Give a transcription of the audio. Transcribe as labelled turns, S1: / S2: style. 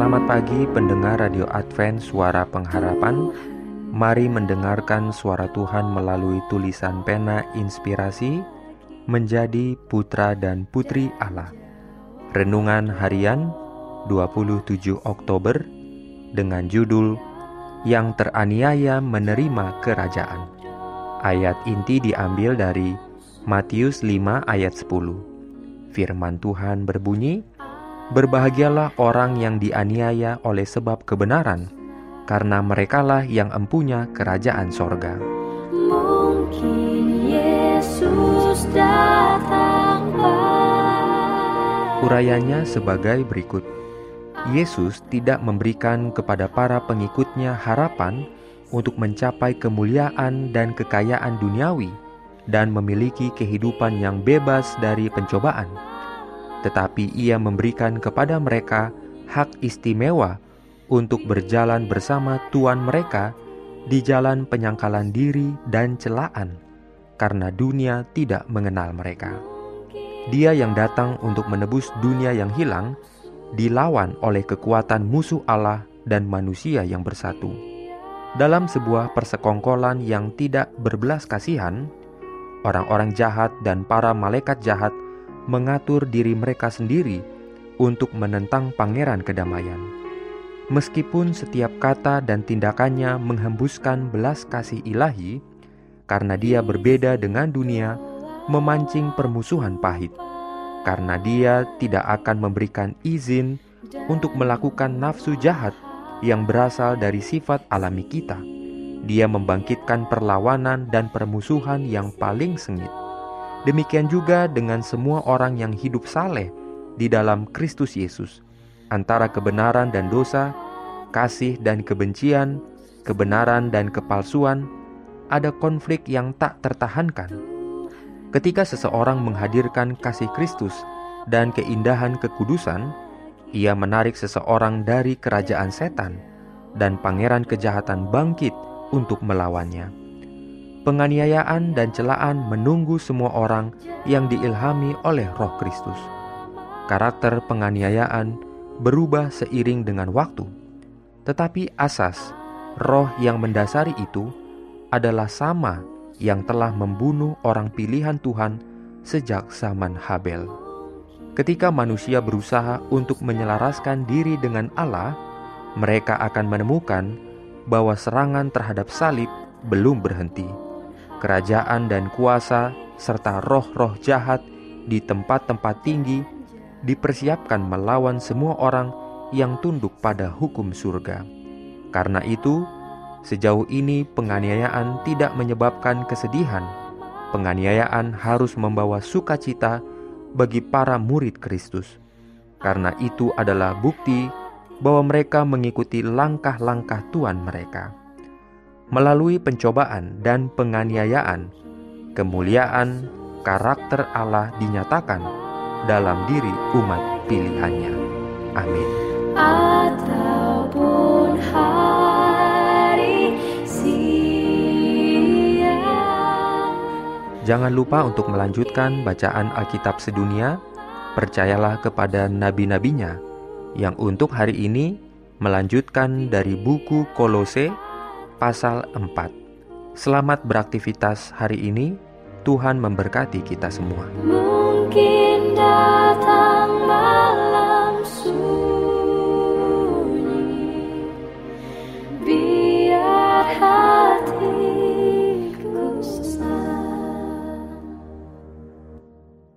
S1: Selamat pagi pendengar Radio Advent Suara Pengharapan. Mari mendengarkan suara Tuhan melalui tulisan pena inspirasi Menjadi putra dan putri Allah. Renungan harian 27 Oktober Dengan judul Yang teraniaya menerima kerajaan. Ayat inti diambil dari Matius 5 ayat 10 Firman Tuhan berbunyi, Berbahagialah orang yang dianiaya oleh sebab kebenaran, karena merekalah yang empunya kerajaan sorga.
S2: Mungkin Yesus datang pagi
S1: Urayanya sebagai berikut. Yesus tidak memberikan kepada para pengikutnya harapan untuk mencapai kemuliaan dan kekayaan duniawi dan memiliki kehidupan yang bebas dari pencobaan. Tetapi ia memberikan kepada mereka hak istimewa untuk berjalan bersama Tuhan mereka di jalan penyangkalan diri dan celaan, karena dunia tidak mengenal mereka. Dia yang datang untuk menebus dunia yang hilang, dilawan oleh kekuatan musuh Allah dan manusia yang bersatu. Dalam sebuah persekongkolan yang tidak berbelas kasihan, orang-orang jahat dan para malaikat jahat mengatur diri mereka sendiri untuk menentang pangeran kedamaian. Meskipun setiap kata dan tindakannya menghembuskan belas kasih ilahi, karena dia berbeda dengan dunia, memancing permusuhan pahit. Karena dia tidak akan memberikan izin untuk melakukan nafsu jahat yang berasal dari sifat alami kita. Dia membangkitkan perlawanan dan permusuhan yang paling sengit. Demikian juga dengan semua orang yang hidup saleh di dalam Kristus Yesus, antara kebenaran dan dosa, kasih dan kebencian, kebenaran dan kepalsuan, ada konflik yang tak tertahankan. Ketika seseorang menghadirkan kasih Kristus dan keindahan kekudusan, ia menarik seseorang dari kerajaan setan, dan pangeran kejahatan bangkit untuk melawannya penganiayaan dan celaan menunggu semua orang yang diilhami oleh Roh Kristus. Karakter penganiayaan berubah seiring dengan waktu, tetapi asas roh yang mendasari itu adalah sama yang telah membunuh orang pilihan Tuhan sejak zaman Habel. Ketika manusia berusaha untuk menyelaraskan diri dengan Allah, mereka akan menemukan bahwa serangan terhadap salib belum berhenti kerajaan dan kuasa, serta roh-roh jahat di tempat-tempat tinggi dipersiapkan melawan semua orang yang tunduk pada hukum surga. Karena itu, sejauh ini penganiayaan tidak menyebabkan kesedihan. Penganiayaan harus membawa sukacita bagi para murid Kristus. Karena itu adalah bukti bahwa mereka mengikuti langkah-langkah Tuhan mereka melalui pencobaan dan penganiayaan, kemuliaan karakter Allah dinyatakan dalam diri umat pilihannya. Amin.
S2: ataupun hari siang
S1: Jangan lupa untuk melanjutkan bacaan Alkitab sedunia. Percayalah kepada nabi-nabinya yang untuk hari ini melanjutkan dari buku Kolose Pasal 4 Selamat beraktivitas hari ini, Tuhan memberkati kita semua.
S2: Mungkin datang